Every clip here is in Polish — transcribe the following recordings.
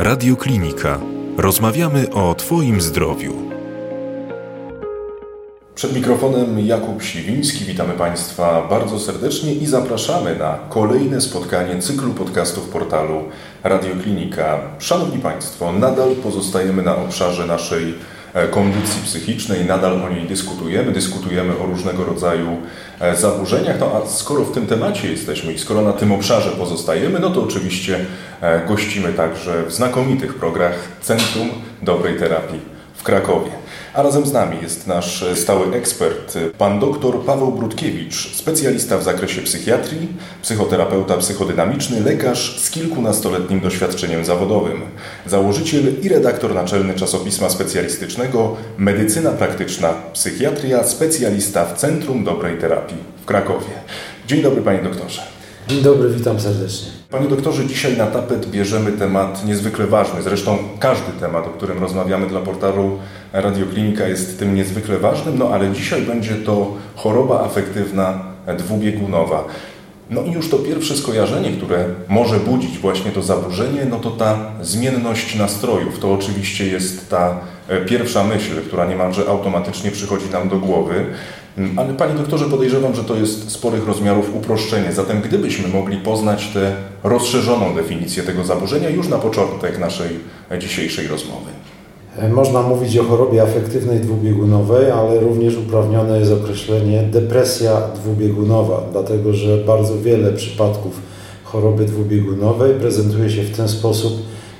Radioklinika. Rozmawiamy o Twoim zdrowiu. Przed mikrofonem Jakub Siwiński. Witamy Państwa bardzo serdecznie i zapraszamy na kolejne spotkanie cyklu podcastów portalu Radioklinika. Szanowni Państwo, nadal pozostajemy na obszarze naszej kondycji psychicznej, nadal o niej dyskutujemy, dyskutujemy o różnego rodzaju e, zaburzeniach. No a skoro w tym temacie jesteśmy i skoro na tym obszarze pozostajemy, no to oczywiście e, gościmy także w znakomitych programach Centrum Dobrej Terapii w Krakowie. A razem z nami jest nasz stały ekspert, pan dr Paweł Brudkiewicz, specjalista w zakresie psychiatrii, psychoterapeuta psychodynamiczny, lekarz z kilkunastoletnim doświadczeniem zawodowym, założyciel i redaktor naczelny czasopisma specjalistycznego Medycyna Praktyczna Psychiatria, specjalista w Centrum Dobrej Terapii w Krakowie. Dzień dobry panie doktorze. Dzień dobry, witam serdecznie. Panie doktorze, dzisiaj na tapet bierzemy temat niezwykle ważny. Zresztą każdy temat, o którym rozmawiamy dla portalu Radioklinika jest tym niezwykle ważnym, no ale dzisiaj będzie to choroba afektywna dwubiegunowa. No i już to pierwsze skojarzenie, które może budzić właśnie to zaburzenie, no to ta zmienność nastrojów. To oczywiście jest ta e, pierwsza myśl, która niemalże automatycznie przychodzi nam do głowy. Ale Panie doktorze, podejrzewam, że to jest sporych rozmiarów uproszczenie. Zatem gdybyśmy mogli poznać tę rozszerzoną definicję tego zaburzenia już na początek naszej dzisiejszej rozmowy. E, można mówić o chorobie afektywnej dwubiegunowej, ale również uprawnione jest określenie depresja dwubiegunowa, dlatego że bardzo wiele przypadków choroby dwubiegunowej prezentuje się w ten sposób,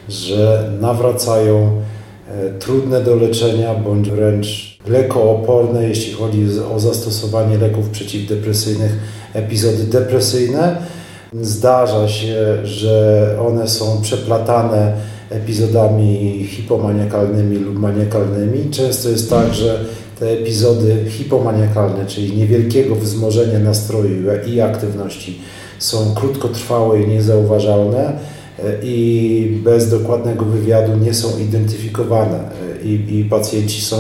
że nawracają e, trudne do leczenia bądź wręcz lekooporne, jeśli chodzi o zastosowanie leków przeciwdepresyjnych, epizody depresyjne. Zdarza się, że one są przeplatane epizodami hipomaniakalnymi lub maniakalnymi. Często jest tak, że te epizody hipomaniakalne, czyli niewielkiego wzmożenia nastroju i aktywności, są krótkotrwałe i niezauważalne e, i bez dokładnego wywiadu nie są identyfikowane e, i, i pacjenci są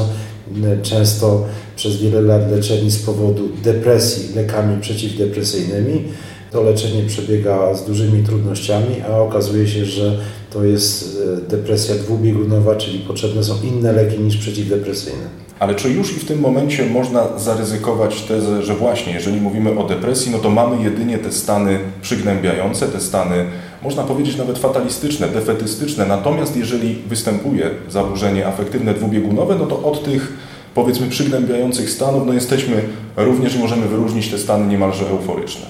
często przez wiele lat leczeni z powodu depresji lekami przeciwdepresyjnymi. To leczenie przebiega z dużymi trudnościami, a okazuje się, że to jest e, depresja dwubiegunowa, czyli potrzebne są inne leki niż przeciwdepresyjne. Ale czy już i w tym momencie można zaryzykować tezę, że właśnie jeżeli mówimy o depresji, no to mamy jedynie te stany przygnębiające, te stany, można powiedzieć nawet fatalistyczne, defetystyczne. Natomiast jeżeli występuje zaburzenie afektywne dwubiegunowe, no to od tych powiedzmy przygnębiających stanów, no jesteśmy również możemy wyróżnić te stany niemalże euforyczne.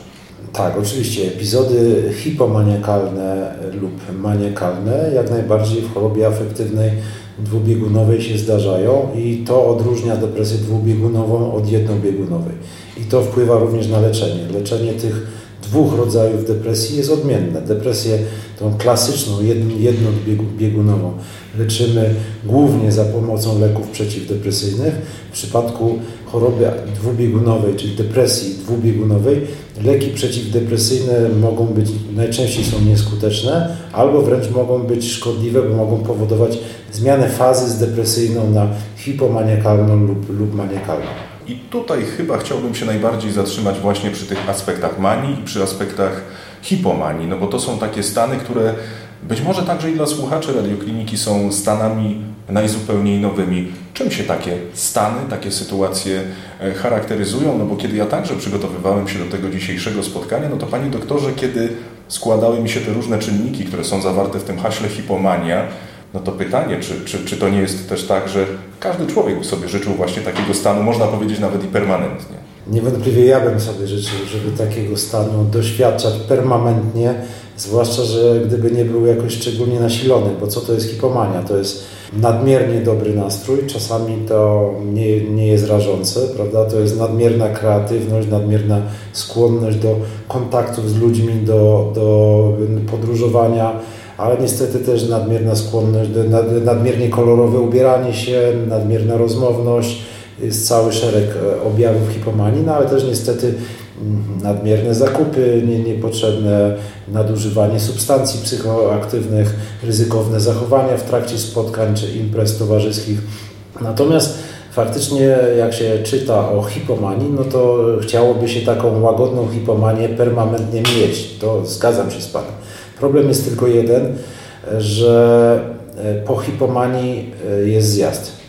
Tak, oczywiście. Epizody hipomaniakalne lub maniakalne jak najbardziej w chorobie afektywnej dwubiegunowej się zdarzają i to odróżnia depresję dwubiegunową od jednobiegunowej. I to wpływa również na leczenie. Leczenie tych dwóch rodzajów depresji jest odmienne. Depresję tą klasyczną, jednobiegunową leczymy głównie za pomocą leków przeciwdepresyjnych. W przypadku choroby dwubiegunowej, czyli depresji dwubiegunowej, leki przeciwdepresyjne mogą być, najczęściej są nieskuteczne, albo wręcz mogą być szkodliwe, bo mogą powodować zmianę fazy z depresyjną na hipomaniakalną lub, lub maniakalną. I tutaj chyba chciałbym się najbardziej zatrzymać właśnie przy tych aspektach manii i przy aspektach hipomanii, no bo to są takie stany, które być może także i dla słuchaczy radiokliniki są stanami najzupełniej nowymi. Czym się takie stany, takie sytuacje e, charakteryzują? No bo kiedy ja także przygotowywałem się do tego dzisiejszego spotkania, no to Panie doktorze, kiedy składały mi się te różne czynniki, które są zawarte w tym haśle hipomania, no to pytanie, czy, czy, czy to nie jest też tak, że każdy człowiek sobie życzył właśnie takiego stanu, można powiedzieć nawet i permanentnie? Niewątpliwie ja bym sobie życzył, żeby takiego stanu doświadczać permanentnie, zwłaszcza, że gdyby nie był jakoś szczególnie nasilony, bo co to jest hipomania? To jest nadmiernie dobry nastrój, czasami to nie, nie jest rażące, prawda? To jest nadmierna kreatywność, nadmierna skłonność do kontaktów z ludźmi, do, do podróżowania, ale niestety też nadmierna skłonność, do, nadmiernie kolorowe ubieranie się, nadmierna rozmowność, jest cały szereg e, objawów hipomanii, no ale też niestety mm, nadmierne zakupy, nie, niepotrzebne nadużywanie substancji psychoaktywnych, ryzykowne zachowania w trakcie spotkań czy imprez towarzyskich. Natomiast faktycznie jak się czyta o hipomanii, no to chciałoby się taką łagodną hipomanię permanentnie mieć. To zgadzam się z Panem. Problem jest tylko jeden, że po hipomanii jest zjazd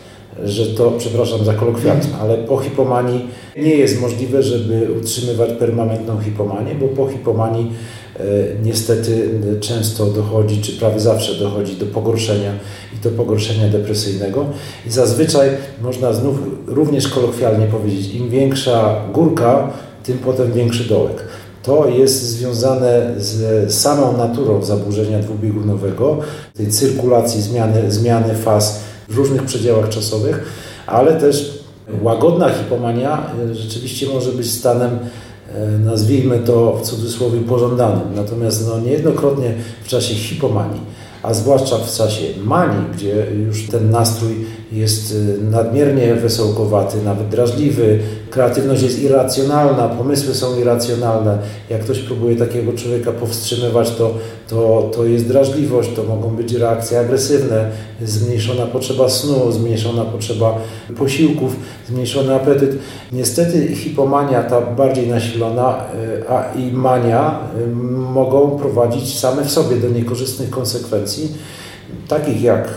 że to, przepraszam za kolokwializm, ale po hipomanii nie jest możliwe, żeby utrzymywać permanentną hipomanię, bo po hipomanii e, niestety często dochodzi, czy prawie zawsze dochodzi do pogorszenia i do pogorszenia depresyjnego. I zazwyczaj można znów również kolokwialnie powiedzieć, im większa górka, tym potem większy dołek. To jest związane z samą naturą zaburzenia dwubiegunowego, tej cyrkulacji, zmiany, zmiany faz w różnych przedziałach czasowych, ale też łagodna hipomania e, rzeczywiście może być stanem e, nazwijmy to w cudzysłowie pożądanym. Natomiast no, niejednokrotnie w czasie hipomanii a zwłaszcza w czasie manii, gdzie już ten nastrój jest y, nadmiernie wesołkowaty, nawet drażliwy, kreatywność jest irracjonalna, pomysły są irracjonalne. Jak ktoś próbuje takiego człowieka powstrzymywać, to, to, to jest drażliwość, to mogą być reakcje agresywne, zmniejszona potrzeba snu, zmniejszona potrzeba posiłków, zmniejszony apetyt. Niestety hipomania, ta bardziej nasilona, y, a i mania y, mogą prowadzić same w sobie do niekorzystnych konsekwencji takich jak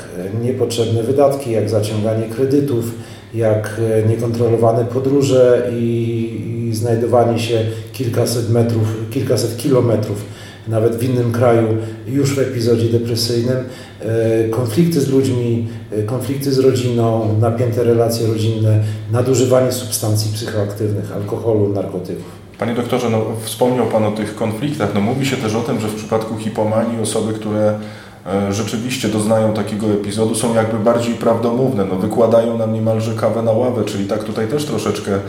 niepotrzebne wydatki, jak zaciąganie kredytów, jak niekontrolowane podróże i, i znajdowanie się kilkaset metrów, kilkaset kilometrów nawet w innym kraju już w epizodzie depresyjnym, e, konflikty z ludźmi, e, konflikty z rodziną, napięte relacje rodzinne, nadużywanie substancji psychoaktywnych, alkoholu, narkotyków. Panie doktorze, no, wspomniał Pan o tych konfliktach. No, mówi się też o tym, że w przypadku hipomanii osoby, które E, rzeczywiście doznają takiego epizodu, są jakby bardziej prawdomówne, no, wykładają nam niemalże kawę na ławę, czyli tak tutaj też troszeczkę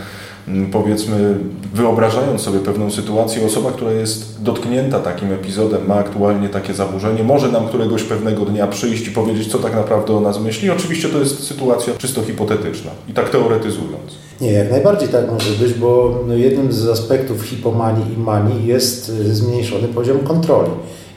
mm, powiedzmy, wyobrażając sobie pewną sytuację, osoba, która jest dotknięta takim epizodem, ma aktualnie takie zaburzenie, może nam któregoś pewnego dnia przyjść i powiedzieć, co tak naprawdę o nas myśli. Oczywiście to jest sytuacja czysto hipotetyczna i tak teoretyzując. Nie, jak najbardziej tak może być, bo no jednym z aspektów hipomanii i manii jest y, zmniejszony poziom kontroli.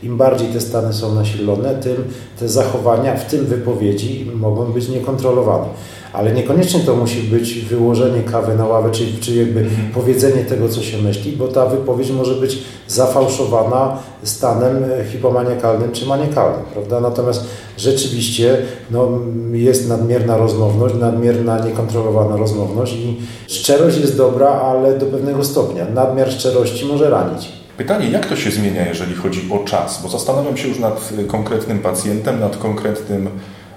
Im bardziej te stany są nasilone, tym te zachowania, w tym wypowiedzi, mogą być niekontrolowane. Ale niekoniecznie to musi być wyłożenie kawy na ławę, czy, czy jakby powiedzenie tego, co się myśli, bo ta wypowiedź może być zafałszowana stanem hipomaniakalnym czy maniakalnym, prawda? Natomiast rzeczywiście no, jest nadmierna rozmowność, nadmierna niekontrolowana rozmowność i szczerość jest dobra, ale do pewnego stopnia. Nadmiar szczerości może ranić. Pytanie, jak to się zmienia, jeżeli chodzi o czas? Bo zastanawiam się już nad y, konkretnym pacjentem, nad konkretnym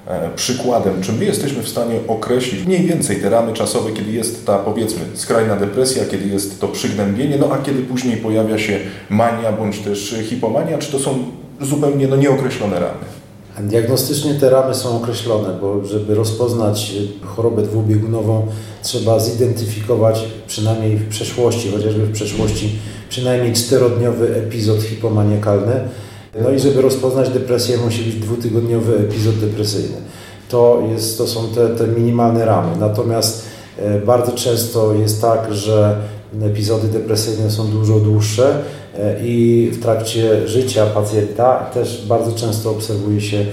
e, przykładem, czy my jesteśmy w stanie określić mniej więcej te ramy czasowe, kiedy jest ta powiedzmy skrajna depresja, kiedy jest to przygnębienie, no a kiedy później pojawia się mania bądź też hipomania, czy to są zupełnie no, nieokreślone ramy? Diagnostycznie te ramy są określone, bo żeby rozpoznać chorobę dwubiegunową, trzeba zidentyfikować przynajmniej w przeszłości, chociażby w przeszłości, przynajmniej czterodniowy epizod hipomaniakalny. No i żeby rozpoznać depresję, musi być dwutygodniowy epizod depresyjny. To, jest, to są te, te minimalne ramy. Natomiast e, bardzo często jest tak, że epizody depresyjne są dużo dłuższe e, i w trakcie życia pacjenta też bardzo często obserwuje się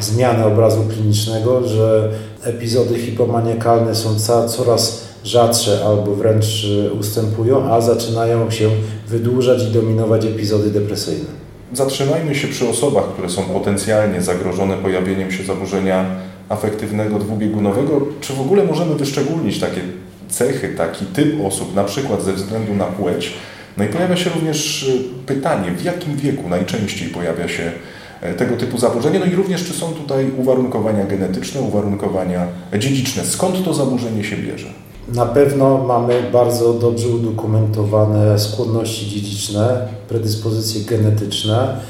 zmianę obrazu klinicznego, że epizody hipomaniakalne są coraz rzadsze albo wręcz e, ustępują, a zaczynają się wydłużać i dominować epizody depresyjne. Zatrzymajmy się przy osobach, które są potencjalnie zagrożone pojawieniem się zaburzenia afektywnego dwubiegunowego. Czy w ogóle możemy wyszczególnić takie cechy, taki typ osób, na przykład ze względu na płeć. No i pojawia się również y, pytanie, w jakim wieku najczęściej pojawia się e, tego typu zaburzenie, no i również czy są tutaj uwarunkowania genetyczne, uwarunkowania dziedziczne. Skąd to zaburzenie się bierze? Na pewno mamy bardzo dobrze udokumentowane skłonności dziedziczne, predyspozycje genetyczne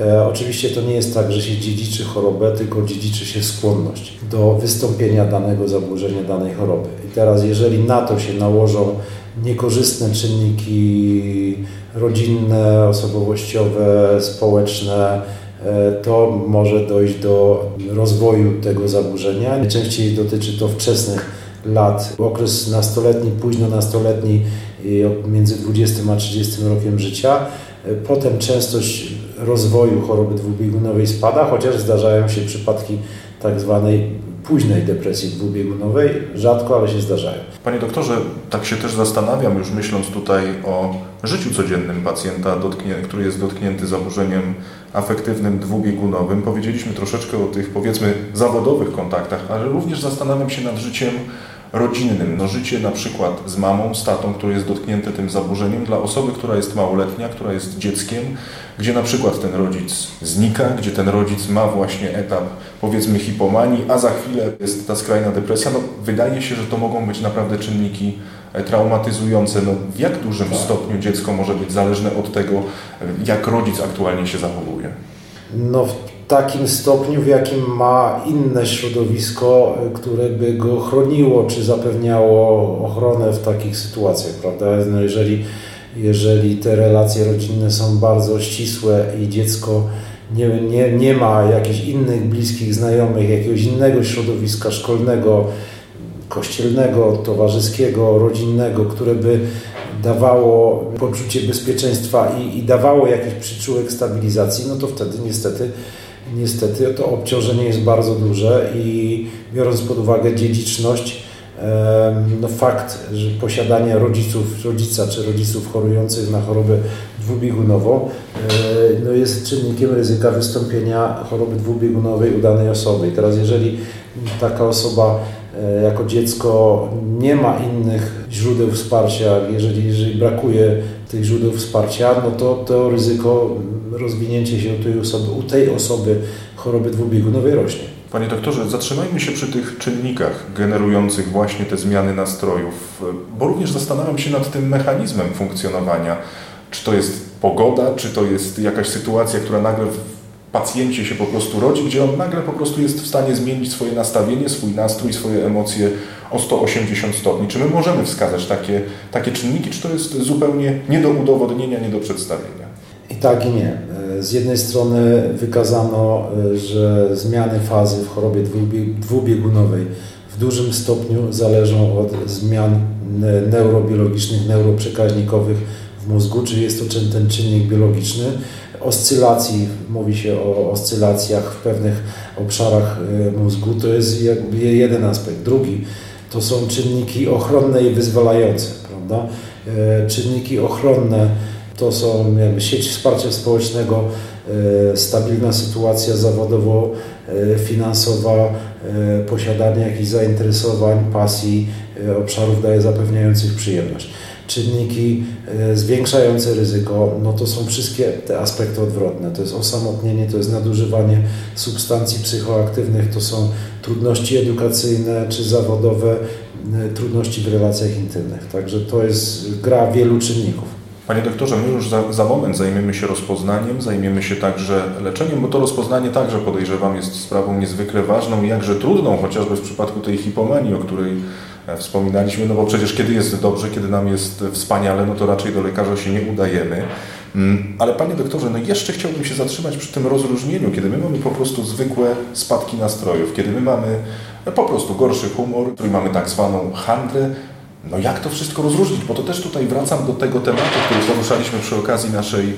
E, oczywiście to nie jest tak, że się dziedziczy chorobę, tylko dziedziczy się skłonność do wystąpienia danego zaburzenia, danej choroby. I teraz, jeżeli na to się nałożą niekorzystne czynniki rodzinne, osobowościowe, społeczne, e, to może dojść do rozwoju tego zaburzenia. Najczęściej dotyczy to wczesnych lat, okres nastoletni, późno nastoletni, między 20 a 30 rokiem życia. Potem częstość rozwoju choroby dwubiegunowej spada, chociaż zdarzają się przypadki tak zwanej późnej depresji dwubiegunowej. Rzadko, ale się zdarzają. Panie doktorze, tak się też zastanawiam, już myśląc tutaj o życiu codziennym pacjenta, który jest dotknięty zaburzeniem afektywnym dwubiegunowym. Powiedzieliśmy troszeczkę o tych, powiedzmy, zawodowych kontaktach, ale również zastanawiam się nad życiem rodzinnym. No życie na przykład z mamą, z tatą, który jest dotknięty tym zaburzeniem, dla osoby, która jest małoletnia, która jest dzieckiem, gdzie na przykład ten rodzic znika, gdzie ten rodzic ma właśnie etap powiedzmy hipomanii, a za chwilę jest ta skrajna depresja. No, wydaje się, że to mogą być naprawdę czynniki e, traumatyzujące. No, w jak dużym tak. stopniu dziecko może być zależne od tego, jak rodzic aktualnie się zachowuje? No, takim stopniu, w jakim ma inne środowisko, które by go chroniło, czy zapewniało ochronę w takich sytuacjach, prawda? No jeżeli, jeżeli te relacje rodzinne są bardzo ścisłe i dziecko nie, nie, nie ma jakichś innych bliskich znajomych, jakiegoś innego środowiska szkolnego, kościelnego, towarzyskiego, rodzinnego, które by dawało poczucie bezpieczeństwa i, i dawało jakiś przyczółek stabilizacji, no to wtedy niestety niestety to obciążenie jest bardzo duże i biorąc pod uwagę dziedziczność, no fakt, że posiadanie rodziców, rodzica czy rodziców chorujących na chorobę dwubiegunową e, no jest czynnikiem ryzyka wystąpienia choroby dwubiegunowej u danej osoby. I teraz jeżeli taka osoba e, jako dziecko nie ma innych źródeł wsparcia, jeżeli, jeżeli brakuje tych źródeł wsparcia, no to to ryzyko rozwinięcie się u tej osoby, u tej osoby choroby dwubiegunowej rośnie. Panie doktorze, zatrzymajmy się przy tych czynnikach generujących właśnie te zmiany nastrojów, bo również zastanawiam się nad tym mechanizmem funkcjonowania. Czy to jest pogoda, czy to jest jakaś sytuacja, która nagle w pacjencie się po prostu rodzi, gdzie on nagle po prostu jest w stanie zmienić swoje nastawienie, swój nastrój, swoje emocje o 180 stopni. Czy my możemy wskazać takie, takie czynniki, czy to jest zupełnie nie do udowodnienia, nie do przedstawienia? I tak i nie. Z jednej strony wykazano, że zmiany fazy w chorobie dwubiegunowej w dużym stopniu zależą od zmian neurobiologicznych, neuroprzekaźnikowych w mózgu, czyli jest to ten czynnik biologiczny. Oscylacji, mówi się o oscylacjach w pewnych obszarach e, mózgu, to jest jakby jeden aspekt. Drugi to są czynniki ochronne i wyzwalające, prawda? E, czynniki ochronne to są jakby sieć wsparcia społecznego, e, stabilna sytuacja zawodowo-finansowa, e, posiadanie jakichś zainteresowań, pasji, obszarów daje zapewniających przyjemność. Czynniki zwiększające ryzyko, no to są wszystkie te aspekty odwrotne. To jest osamotnienie, to jest nadużywanie substancji psychoaktywnych, to są trudności edukacyjne czy zawodowe, trudności w relacjach intymnych. Także to jest gra wielu czynników. Panie doktorze, my już za, za, moment zajmiemy się rozpoznaniem, zajmiemy się także leczeniem, bo to rozpoznanie także podejrzewam jest sprawą niezwykle ważną i jakże trudną, chociażby w przypadku tej hipomanii, o której e, wspominaliśmy, no bo przecież kiedy jest dobrze, kiedy nam jest wspaniale, no to raczej do lekarza się nie udajemy. Mm, ale panie doktorze, no jeszcze chciałbym się zatrzymać przy tym rozróżnieniu, kiedy my mamy po prostu zwykłe spadki nastrojów, kiedy my mamy e, po prostu gorszy humor, który mamy tak zwaną handrę, no jak to wszystko rozróżnić? Bo to też tutaj wracam do tego tematu, który poruszaliśmy przy okazji naszej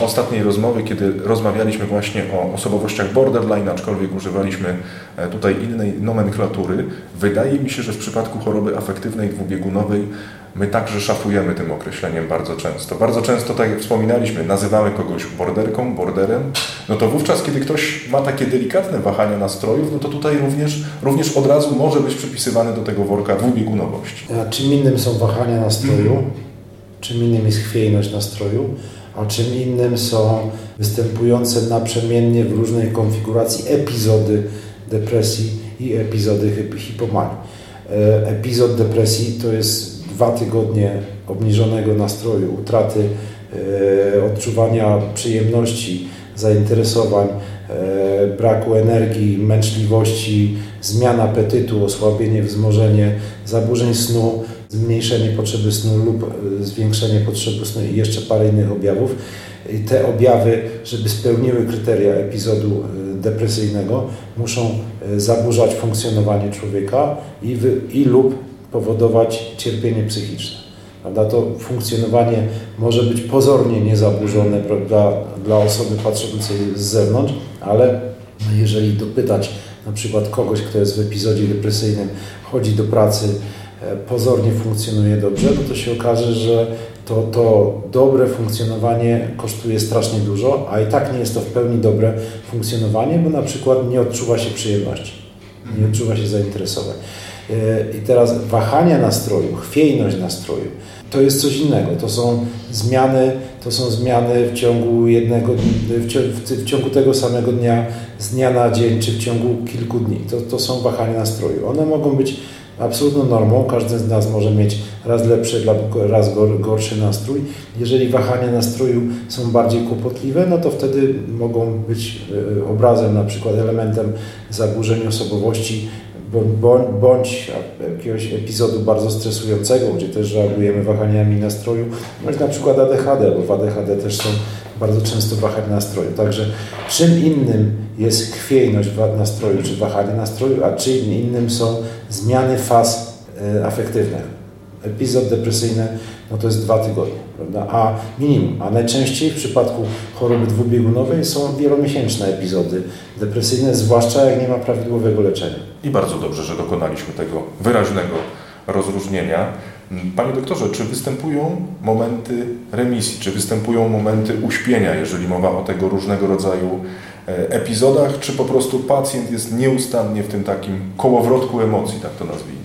ostatniej rozmowy, kiedy rozmawialiśmy właśnie o osobowościach borderline, aczkolwiek używaliśmy e, tutaj innej nomenklatury. Wydaje mi się, że w przypadku choroby afektywnej dwubiegunowej my także szafujemy tym określeniem bardzo często. Bardzo często, tak jak wspominaliśmy, nazywamy kogoś borderką, borderem, no to wówczas, kiedy ktoś ma takie delikatne wahania nastrojów, no to tutaj również, również od razu może być przypisywany do tego worka dwubiegunowości. A czym innym są wahania nastroju, czym innym jest chwiejność nastroju, a czym innym są występujące naprzemiennie w różnej konfiguracji epizody depresji i epizody hipomanii. E, epizod depresji to jest dwa tygodnie obniżonego nastroju, utraty e, odczuwania przyjemności, zainteresowań, e, braku energii, męczliwości, zmian apetytu, osłabienie, wzmożenie, zaburzeń snu, zmniejszenie potrzeby snu lub e, zwiększenie potrzeby snu i jeszcze parę innych objawów. I te objawy, żeby spełniły kryteria epizodu depresyjnego, muszą zaburzać funkcjonowanie człowieka i, wy, i lub powodować cierpienie psychiczne. Prawda? To funkcjonowanie może być pozornie niezaburzone prawda, dla osoby patrzącej z zewnątrz, ale jeżeli dopytać na przykład kogoś, kto jest w epizodzie depresyjnym, chodzi do pracy, e, pozornie funkcjonuje dobrze, no to się okaże, że to, to dobre funkcjonowanie kosztuje strasznie dużo, a i tak nie jest to w pełni dobre funkcjonowanie, bo na przykład nie odczuwa się przyjemności, nie odczuwa się zainteresowań. I teraz wahania nastroju, chwiejność nastroju, to jest coś innego. To są zmiany, to są zmiany w ciągu jednego, w ciągu tego samego dnia, z dnia na dzień, czy w ciągu kilku dni. To, to są wahania nastroju. One mogą być absolutną normą. Każdy z nas może mieć raz lepszy, raz gorszy nastrój. Jeżeli wahania nastroju są bardziej kłopotliwe, no to wtedy mogą być e, obrazem, na przykład elementem zaburzeń osobowości bądź jakiegoś epizodu bardzo stresującego, gdzie też reagujemy wahaniami nastroju, bądź na przykład ADHD, bo w ADHD też są bardzo często wahania nastroju. Także czym innym jest chwiejność nastroju czy wahanie nastroju, a czym innym są zmiany faz e, afektywnych. Epizod depresyjny no to jest dwa tygodnie, prawda? a minimum. A najczęściej w przypadku choroby dwubiegunowej są wielomiesięczne epizody depresyjne, zwłaszcza jak nie ma prawidłowego leczenia. I bardzo dobrze, że dokonaliśmy tego wyraźnego rozróżnienia. Panie doktorze, czy występują momenty remisji, czy występują momenty uśpienia, jeżeli mowa o tego różnego rodzaju e, epizodach, czy po prostu pacjent jest nieustannie w tym takim kołowrotku emocji, tak to nazwijmy?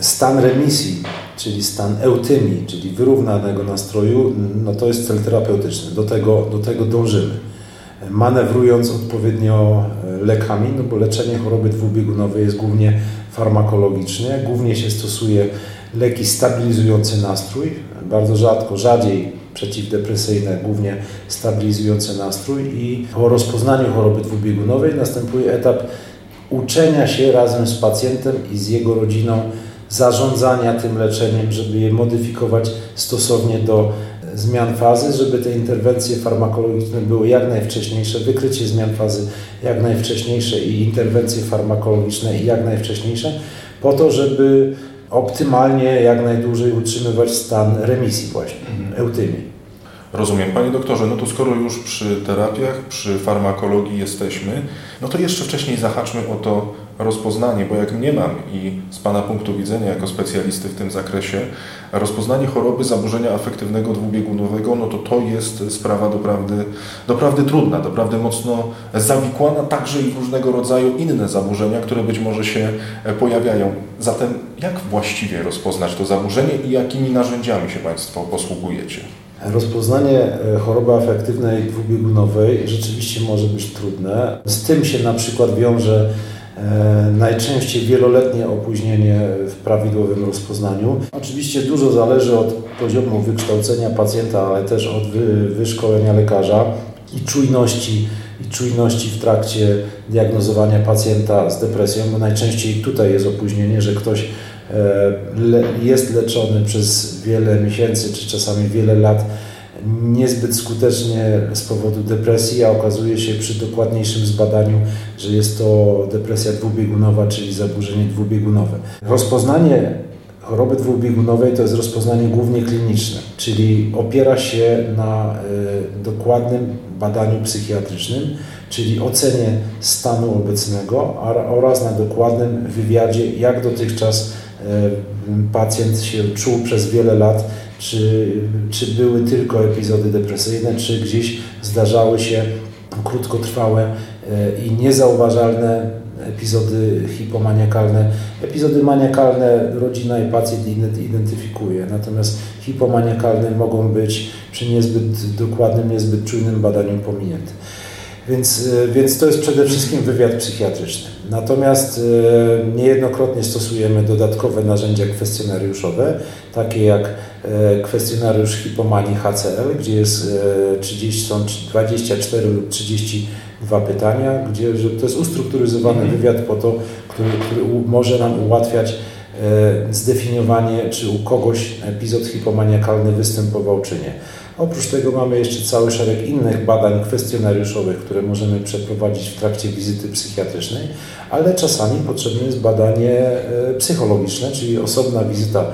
Stan remisji, czyli stan eutymii, czyli wyrównanego nastroju, no to jest cel terapeutyczny. Do tego, do tego dążymy. Manewrując odpowiednio e, lekami, no bo leczenie choroby dwubiegunowej jest głównie farmakologiczne, głównie się stosuje leki stabilizujące nastrój, bardzo rzadko, rzadziej przeciwdepresyjne, głównie stabilizujące nastrój. I po rozpoznaniu choroby dwubiegunowej następuje etap uczenia się razem z pacjentem i z jego rodziną zarządzania tym leczeniem, żeby je modyfikować stosownie do zmian fazy, żeby te interwencje farmakologiczne były jak najwcześniejsze, wykrycie zmian fazy jak najwcześniejsze i interwencje farmakologiczne jak najwcześniejsze, po to, żeby optymalnie jak najdłużej utrzymywać stan remisji właśnie, mhm. eutymii. Rozumiem. Panie doktorze, no to skoro już przy terapiach, przy farmakologii jesteśmy, no to jeszcze wcześniej zahaczmy o to rozpoznanie, bo jak mnie mam i z Pana punktu widzenia jako specjalisty w tym zakresie, rozpoznanie choroby zaburzenia afektywnego dwubiegunowego, no to to jest sprawa doprawdy, doprawdy trudna, doprawdy mocno zawikłana, także i w różnego rodzaju inne zaburzenia, które być może się pojawiają. Zatem jak właściwie rozpoznać to zaburzenie i jakimi narzędziami się Państwo posługujecie? Rozpoznanie e, choroby afektywnej dwubiegunowej rzeczywiście może być trudne. Z tym się na przykład wiąże e, najczęściej wieloletnie opóźnienie w prawidłowym rozpoznaniu. Oczywiście dużo zależy od poziomu wykształcenia pacjenta, ale też od wyszkolenia lekarza i czujności, i czujności w trakcie diagnozowania pacjenta z depresją, bo najczęściej tutaj jest opóźnienie, że ktoś E, jest leczony przez wiele miesięcy czy czasami wiele lat niezbyt skutecznie z powodu depresji, a okazuje się przy dokładniejszym zbadaniu, że jest to depresja dwubiegunowa, czyli zaburzenie dwubiegunowe. Rozpoznanie choroby dwubiegunowej to jest rozpoznanie głównie kliniczne, czyli opiera się na y, dokładnym badaniu psychiatrycznym, czyli ocenie stanu obecnego oraz na dokładnym wywiadzie, jak dotychczas E, pacjent się czuł przez wiele lat, czy, czy były tylko epizody depresyjne, czy gdzieś zdarzały się krótkotrwałe e, i niezauważalne epizody hipomaniakalne. Epizody maniakalne rodzina i pacjent identyfikuje, natomiast hipomaniakalne mogą być przy niezbyt dokładnym, niezbyt czujnym badaniu pominięte. Więc, e, więc to jest przede wszystkim wywiad psychiatryczny. Natomiast e, niejednokrotnie stosujemy dodatkowe narzędzia kwestionariuszowe, takie jak e, kwestionariusz hipomanii HCL, gdzie jest 30, są 24 lub 32 pytania, gdzie to jest ustrukturyzowany mhm. wywiad po to, który, który może nam ułatwiać zdefiniowanie, czy u kogoś epizod hipomaniakalny występował, czy nie. Oprócz tego mamy jeszcze cały szereg innych badań kwestionariuszowych, które możemy przeprowadzić w trakcie wizyty psychiatrycznej, ale czasami potrzebne jest badanie e, psychologiczne, czyli osobna wizyta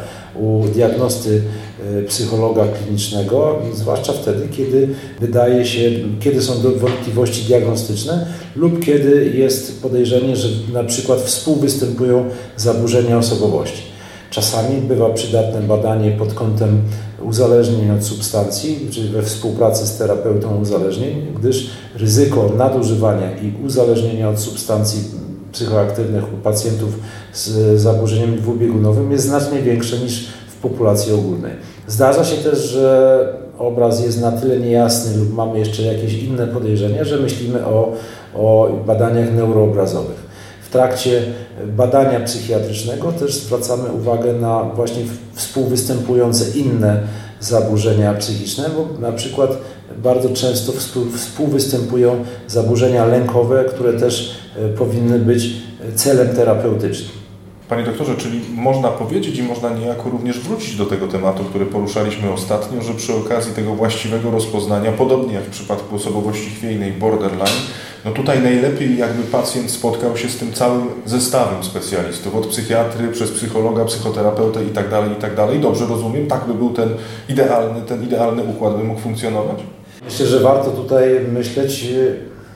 u diagnosty e, psychologa klinicznego, zwłaszcza wtedy, kiedy wydaje się, kiedy są wątpliwości diagnostyczne lub kiedy jest podejrzenie, że na przykład współwystępują zaburzenia osobowości. Czasami bywa przydatne badanie pod kątem uzależnień od substancji, czyli we współpracy z terapeutą uzależnień, gdyż ryzyko nadużywania i uzależnienia od substancji psychoaktywnych u pacjentów z zaburzeniem dwubiegunowym jest znacznie większe niż populacji ogólnej. Zdarza się też, że obraz jest na tyle niejasny lub mamy jeszcze jakieś inne podejrzenia, że myślimy o, o badaniach neuroobrazowych. W trakcie badania psychiatrycznego też zwracamy uwagę na właśnie współwystępujące inne zaburzenia psychiczne, bo na przykład bardzo często współwystępują zaburzenia lękowe, które też e, powinny być celem terapeutycznym. Panie doktorze, czyli można powiedzieć i można niejako również wrócić do tego tematu, który poruszaliśmy ostatnio, że przy okazji tego właściwego rozpoznania, podobnie jak w przypadku osobowości chwiejnej borderline, no tutaj najlepiej jakby pacjent spotkał się z tym całym zestawem specjalistów, od psychiatry, przez psychologa, psychoterapeutę i tak dalej, i tak. Dobrze rozumiem? Tak by był ten idealny, ten idealny układ by mógł funkcjonować? Myślę, że warto tutaj myśleć,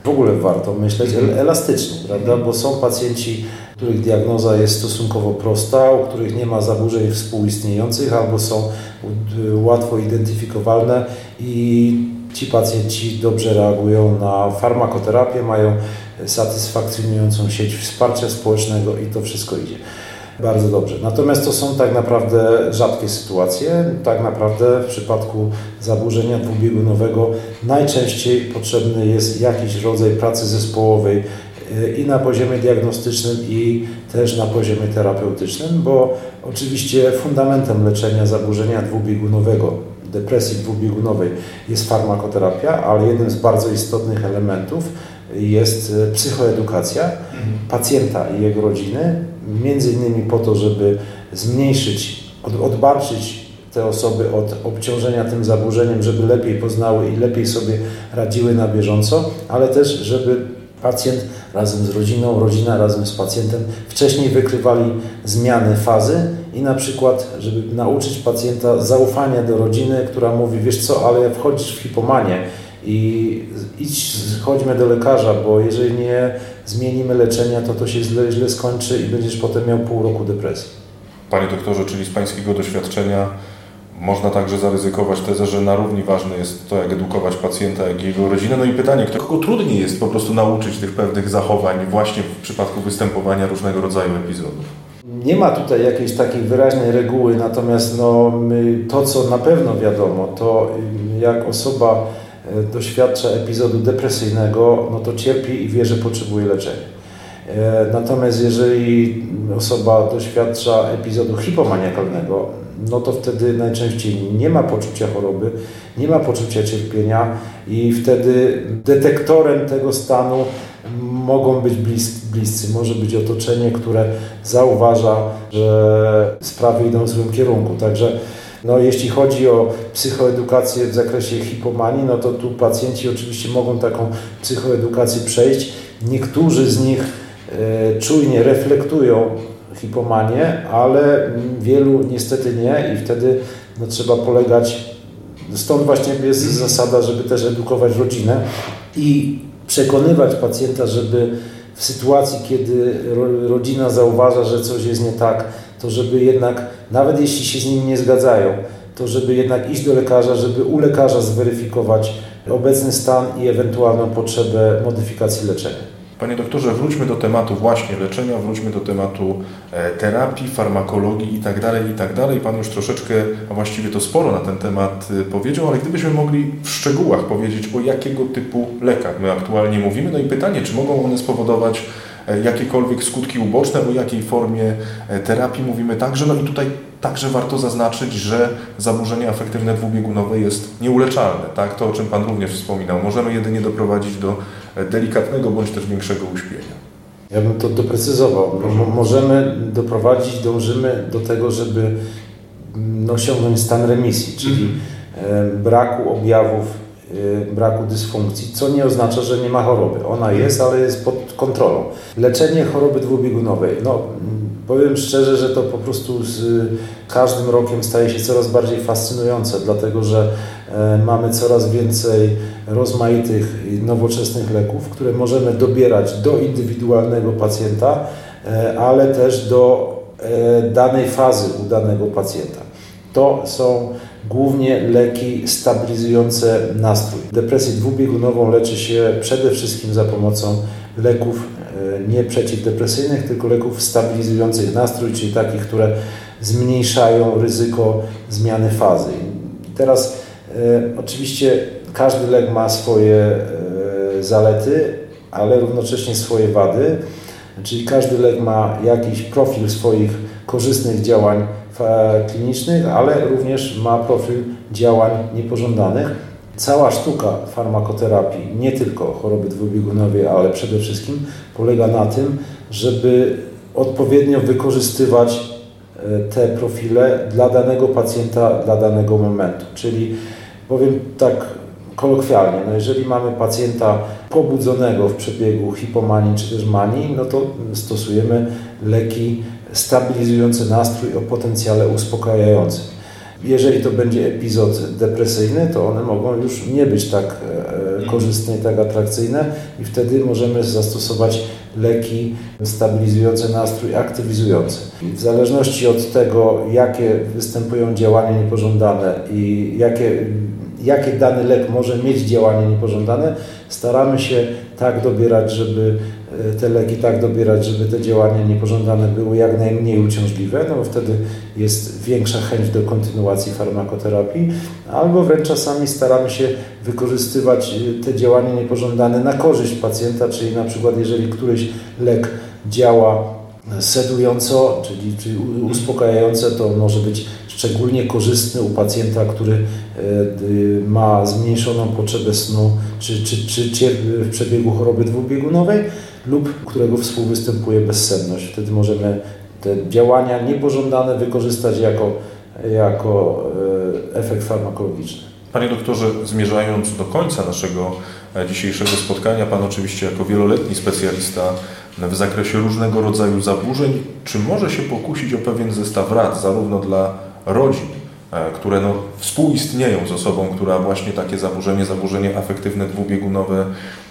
w ogóle warto myśleć elastycznie, prawda? Bo są pacjenci, których diagnoza jest stosunkowo prosta, u których nie ma zaburzeń współistniejących albo są łatwo identyfikowalne i ci pacjenci dobrze reagują na farmakoterapię, mają satysfakcjonującą sieć wsparcia społecznego i to wszystko idzie bardzo dobrze. Natomiast to są tak naprawdę rzadkie sytuacje. Tak naprawdę w przypadku zaburzenia dwubiegunowego najczęściej potrzebny jest jakiś rodzaj pracy zespołowej i na poziomie diagnostycznym i też na poziomie terapeutycznym, bo oczywiście fundamentem leczenia zaburzenia dwubiegunowego depresji dwubiegunowej jest farmakoterapia, ale jednym z bardzo istotnych elementów jest e, psychoedukacja mhm. pacjenta i jego rodziny, między innymi po to, żeby zmniejszyć, odbarczyć te osoby od obciążenia tym zaburzeniem, żeby lepiej poznały i lepiej sobie radziły na bieżąco, ale też, żeby pacjent razem z rodziną, rodzina razem z pacjentem wcześniej wykrywali zmiany fazy i na przykład, żeby nauczyć pacjenta zaufania do rodziny, która mówi, wiesz co, ale wchodzisz w hipomanię i idź, chodźmy do lekarza, bo jeżeli nie zmienimy leczenia, to to się źle, źle skończy i będziesz potem miał pół roku depresji. Panie doktorze, czyli z Pańskiego doświadczenia można także zaryzykować tezę, że na równi ważne jest to, jak edukować pacjenta, jak jego rodzinę. No i pytanie, kogo trudniej jest po prostu nauczyć tych pewnych zachowań właśnie w przypadku występowania różnego rodzaju epizodów? Nie ma tutaj jakiejś takiej wyraźnej reguły, natomiast no, to, co na pewno wiadomo, to jak osoba e, doświadcza epizodu depresyjnego, no to cierpi i wie, że potrzebuje leczenia. E, natomiast jeżeli osoba doświadcza epizodu hipomaniakalnego, no to wtedy najczęściej nie ma poczucia choroby, nie ma poczucia cierpienia i wtedy detektorem tego stanu mogą być bliscy. Może być otoczenie, które zauważa, że sprawy idą w złym kierunku. Także no, jeśli chodzi o psychoedukację w zakresie hipomanii, no to tu pacjenci oczywiście mogą taką psychoedukację przejść. Niektórzy z nich czujnie reflektują hipomanię, ale wielu niestety nie i wtedy no, trzeba polegać. Stąd właśnie jest zasada, żeby też edukować rodzinę i przekonywać pacjenta, żeby w sytuacji, kiedy rodzina zauważa, że coś jest nie tak, to żeby jednak, nawet jeśli się z nim nie zgadzają, to żeby jednak iść do lekarza, żeby u lekarza zweryfikować obecny stan i ewentualną potrzebę modyfikacji leczenia. Panie doktorze, wróćmy do tematu właśnie leczenia, wróćmy do tematu e, terapii, farmakologii itd., tak itd. Tak Pan już troszeczkę, a właściwie to sporo na ten temat e, powiedział, ale gdybyśmy mogli w szczegółach powiedzieć, o jakiego typu lekach my aktualnie mówimy, no i pytanie, czy mogą one spowodować e, jakiekolwiek skutki uboczne, o jakiej formie terapii mówimy także. No i tutaj także warto zaznaczyć, że zaburzenie afektywne dwubiegunowe jest nieuleczalne. Tak? To, o czym Pan również wspominał. Możemy jedynie doprowadzić do delikatnego bądź też większego uśpienia. Ja bym to doprecyzował. Możemy doprowadzić, dążymy do tego, żeby mm, osiągnąć stan remisji, czyli mm. braku objawów, e, braku dysfunkcji, co nie oznacza, że nie ma choroby. Ona jest, ale jest pod kontrolą. Leczenie choroby dwubiegunowej. No, Powiem szczerze, że to po prostu z każdym rokiem staje się coraz bardziej fascynujące, dlatego że mamy coraz więcej rozmaitych nowoczesnych leków, które możemy dobierać do indywidualnego pacjenta, e, ale też do e, danej fazy u danego pacjenta. To są głównie leki stabilizujące nastrój. Depresję dwubiegunową leczy się przede wszystkim za pomocą leków e, nie przeciwdepresyjnych, tylko leków stabilizujących nastrój, czyli takich, które zmniejszają ryzyko zmiany fazy. Teraz e, oczywiście każdy lek ma swoje e, zalety, ale równocześnie swoje wady, czyli każdy lek ma jakiś profil swoich korzystnych działań klinicznych, ale również ma profil działań niepożądanych. Cała sztuka farmakoterapii, nie tylko choroby dwubiegunowej, ale przede wszystkim polega na tym, żeby odpowiednio wykorzystywać e, te profile dla danego pacjenta, dla danego momentu. Czyli powiem tak kolokwialnie, no jeżeli mamy pacjenta pobudzonego w przebiegu hipomanii czy też manii, no to stosujemy leki stabilizujące nastrój o potencjale uspokajającym. Jeżeli to będzie epizod depresyjny, to one mogą już nie być tak e, korzystne i tak atrakcyjne i wtedy możemy zastosować leki stabilizujące nastrój, aktywizujące. W zależności od tego, jakie występują działania niepożądane i jakie jakie dany lek może mieć działanie niepożądane, staramy się tak dobierać, żeby te leki tak dobierać, żeby te działania niepożądane były jak najmniej uciążliwe, no bo wtedy jest większa chęć do kontynuacji farmakoterapii, albo wręcz czasami staramy się wykorzystywać e, te działania niepożądane na korzyść pacjenta, czyli na przykład jeżeli któryś lek działa sedująco, czyli, czyli uspokajające, to może być szczególnie korzystny u pacjenta, który e, ma zmniejszoną potrzebę snu, czy, czy, czy w przebiegu choroby dwubiegunowej lub którego współwystępuje bezsenność. Wtedy możemy te działania niepożądane wykorzystać jako, jako e, efekt farmakologiczny. Panie doktorze, zmierzając do końca naszego e, dzisiejszego spotkania, Pan oczywiście jako wieloletni specjalista w zakresie różnego rodzaju zaburzeń, czy może się pokusić o pewien zestaw rad, zarówno dla rodzin, e, które no, współistnieją z osobą, która właśnie takie zaburzenie, zaburzenie afektywne dwubiegunowe,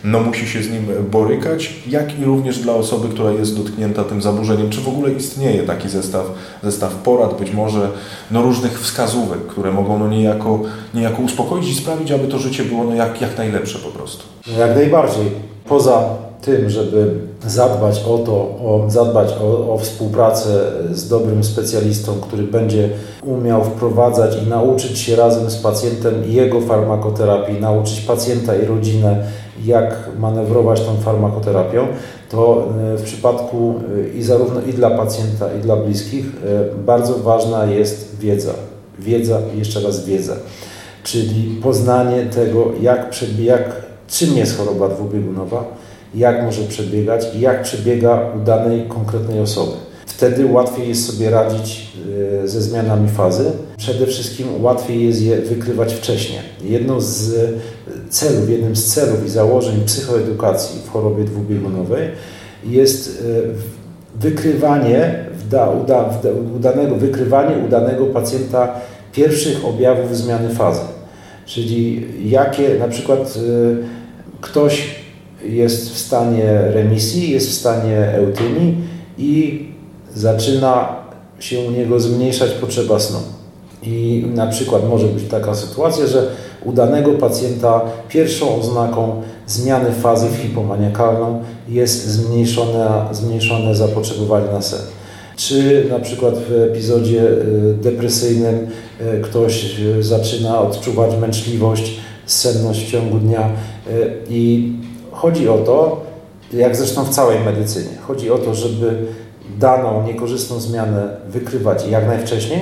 no musi się z nim borykać, jak i również dla osoby, która jest dotknięta tym zaburzeniem. Czy w ogóle istnieje taki zestaw, zestaw porad, być może no, różnych wskazówek, które mogą no, niejako, niejako uspokoić i sprawić, aby to życie było no, jak, jak najlepsze po prostu? Jak najbardziej. Poza tym, żeby zadbać o to, o, zadbać o, o, współpracę z dobrym specjalistą, który będzie umiał wprowadzać i nauczyć się razem z pacjentem jego farmakoterapii, nauczyć pacjenta i rodzinę, jak manewrować tą farmakoterapią, to e, w przypadku e, i zarówno i dla pacjenta, i dla bliskich e, bardzo ważna jest wiedza. Wiedza, jeszcze raz wiedza. Czyli poznanie tego, jak, jak czym jest choroba dwubiegunowa, jak może przebiegać i jak przebiega u danej konkretnej osoby. Wtedy łatwiej jest sobie radzić e, ze zmianami fazy. Przede wszystkim łatwiej jest je wykrywać wcześniej. Jedną z celów, jednym z celów i założeń psychoedukacji w chorobie dwubiegunowej jest e, wykrywanie uda, udanego, wykrywanie udanego pacjenta pierwszych objawów zmiany fazy. Czyli jakie na przykład e, ktoś jest w stanie remisji, jest w stanie eutynii i zaczyna się u niego zmniejszać potrzeba snu. I na przykład może być taka sytuacja, że u danego pacjenta pierwszą oznaką zmiany fazy w hipomaniakalną jest zmniejszone, zmniejszone zapotrzebowanie na sen. Czy na przykład w epizodzie y, depresyjnym y, ktoś zaczyna odczuwać męczliwość, senność w ciągu dnia i Chodzi o to, jak zresztą w całej medycynie, chodzi o to, żeby daną niekorzystną zmianę wykrywać jak najwcześniej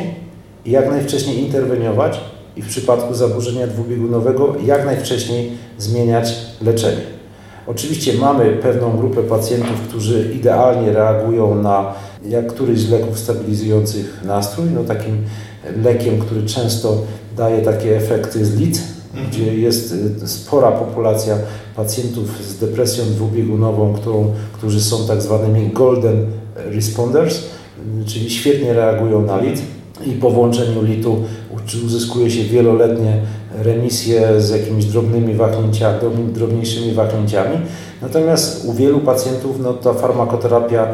i jak najwcześniej interweniować i w przypadku zaburzenia dwubiegunowego jak najwcześniej zmieniać leczenie. Oczywiście mamy pewną grupę pacjentów, którzy idealnie reagują na jak któryś z leków stabilizujących nastrój. No takim lekiem, który często daje takie efekty z LIT, gdzie jest y, spora populacja pacjentów z depresją dwubiegunową, którą, którzy są tak zwanymi golden responders, czyli świetnie reagują na lit i po włączeniu litu uzyskuje się wieloletnie remisję z jakimiś drobnymi wahnięciami, drobniejszymi wahnięciami. Natomiast u wielu pacjentów no, ta farmakoterapia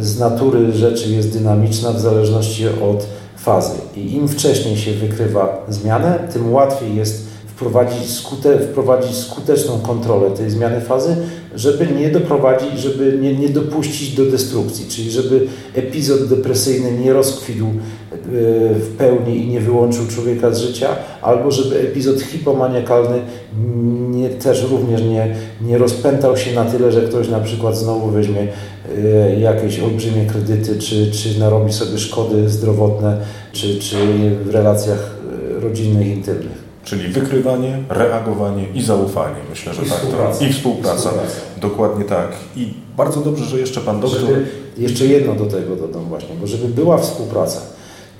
z natury rzeczy jest dynamiczna w zależności od fazy. I im wcześniej się wykrywa zmianę, tym łatwiej jest wprowadzić, skute, wprowadzić skuteczną kontrolę tej zmiany fazy, żeby nie doprowadzić, żeby nie, nie dopuścić do destrukcji, czyli żeby epizod depresyjny nie rozkwitł e, w pełni i nie wyłączył człowieka z życia, albo żeby epizod hipomaniakalny nie, też również nie, nie rozpętał się na tyle, że ktoś na przykład znowu weźmie e, jakieś olbrzymie kredyty, czy, czy narobi sobie szkody zdrowotne, czy, czy w relacjach e, rodzinnych, intymnych. Czyli wykrywanie, reagowanie i zaufanie. Myślę, że I tak to. I współpraca. współpraca. Dokładnie tak. I bardzo dobrze, że jeszcze Pan doktor... Żeby, jeszcze jedno do tego dodam właśnie, bo żeby była współpraca,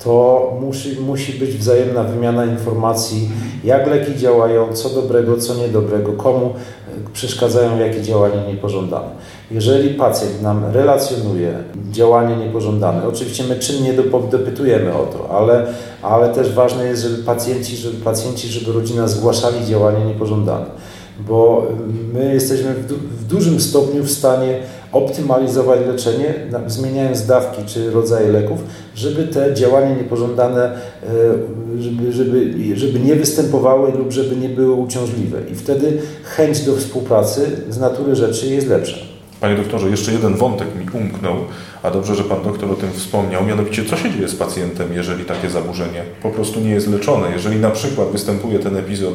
to musi, musi być wzajemna wymiana informacji, jak leki działają, co dobrego, co niedobrego, komu e, przeszkadzają jakie działania niepożądane. Jeżeli pacjent nam relacjonuje działanie niepożądane, oczywiście my czynnie dopytujemy o to, ale, ale też ważne jest, żeby pacjenci, żeby pacjenci, żeby rodzina zgłaszali działania niepożądane, bo my jesteśmy w, du w dużym stopniu w stanie optymalizować leczenie, zmieniając dawki czy rodzaje leków, żeby te działania niepożądane, e, żeby, żeby, żeby nie występowały lub żeby nie były uciążliwe. I wtedy chęć do współpracy z natury rzeczy jest lepsza. Panie doktorze, jeszcze jeden wątek mi umknął, a dobrze, że pan doktor o tym wspomniał, mianowicie co się dzieje z pacjentem, jeżeli takie zaburzenie po prostu nie jest leczone, jeżeli na przykład występuje ten epizod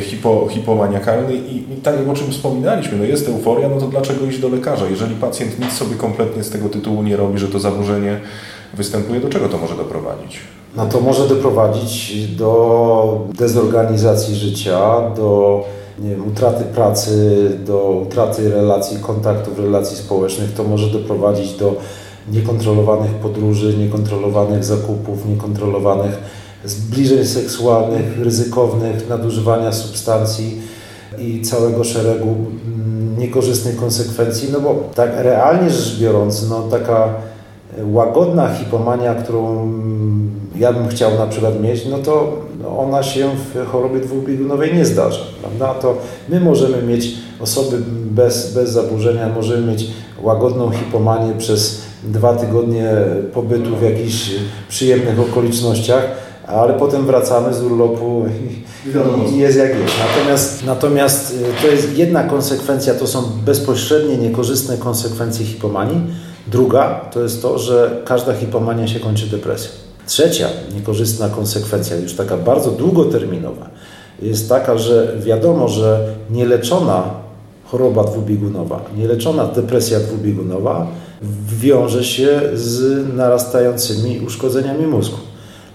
hipo, hipomaniakalny i, i tak jak o czym wspominaliśmy, no jest euforia, no to dlaczego iść do lekarza? Jeżeli pacjent nic sobie kompletnie z tego tytułu nie robi, że to zaburzenie występuje, do czego to może doprowadzić? No to może doprowadzić do dezorganizacji życia, do wiem, utraty pracy, do utraty relacji, kontaktów, relacji społecznych, to może doprowadzić do niekontrolowanych podróży, niekontrolowanych zakupów, niekontrolowanych zbliżeń seksualnych, ryzykownych, nadużywania substancji i całego szeregu mm, niekorzystnych konsekwencji, no bo tak realnie rzecz biorąc, no taka łagodna hipomania, którą mm, ja bym chciał na przykład mieć, no to ona się w chorobie dwubiegunowej nie zdarza. Prawda? To my możemy mieć osoby bez, bez zaburzenia, możemy mieć łagodną hipomanię przez dwa tygodnie pobytu w jakichś przyjemnych okolicznościach, ale potem wracamy z urlopu i, i jest jak jest. Natomiast, natomiast y, to jest jedna konsekwencja, to są bezpośrednie, niekorzystne konsekwencje hipomanii. Druga to jest to, że każda hipomania się kończy depresją. Trzecia niekorzystna konsekwencja, już taka bardzo długoterminowa, jest taka, że wiadomo, że nieleczona choroba dwubiegunowa, nieleczona depresja dwubiegunowa wiąże się z narastającymi uszkodzeniami mózgu.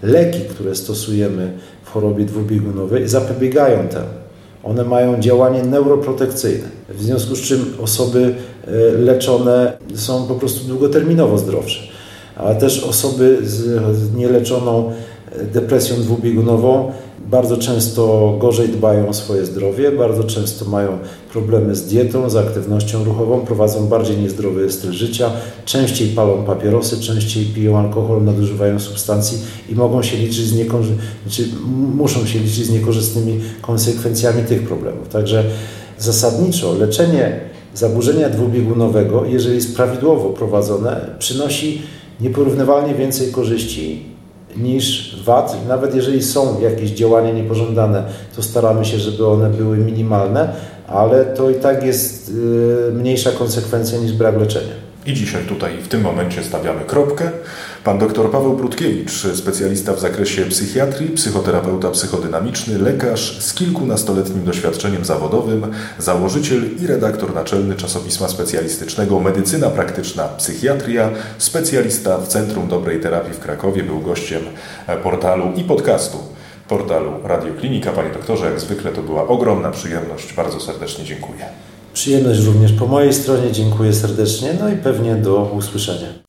Leki, które stosujemy w chorobie dwubiegunowej, zapobiegają temu. One mają działanie neuroprotekcyjne, w związku z czym osoby e, leczone są po prostu długoterminowo zdrowsze ale też osoby z nieleczoną depresją dwubiegunową bardzo często gorzej dbają o swoje zdrowie, bardzo często mają problemy z dietą, z aktywnością ruchową, prowadzą bardziej niezdrowy styl życia, częściej palą papierosy, częściej piją alkohol, nadużywają substancji i mogą się liczyć z czy muszą się liczyć z niekorzystnymi konsekwencjami tych problemów. Także zasadniczo leczenie zaburzenia dwubiegunowego, jeżeli jest prawidłowo prowadzone, przynosi nieporównywalnie więcej korzyści niż wad. Nawet jeżeli są jakieś działania niepożądane, to staramy się, żeby one były minimalne, ale to i tak jest y, mniejsza konsekwencja niż brak leczenia. I dzisiaj tutaj w tym momencie stawiamy kropkę. Pan dr Paweł Brudkiewicz, specjalista w zakresie psychiatrii, psychoterapeuta psychodynamiczny, lekarz z kilkunastoletnim doświadczeniem zawodowym, założyciel i redaktor naczelny czasopisma specjalistycznego Medycyna Praktyczna Psychiatria, specjalista w Centrum Dobrej Terapii w Krakowie, był gościem portalu i podcastu portalu Radioklinika. Panie doktorze, jak zwykle to była ogromna przyjemność. Bardzo serdecznie dziękuję. Przyjemność również po mojej stronie. Dziękuję serdecznie. No i pewnie do usłyszenia.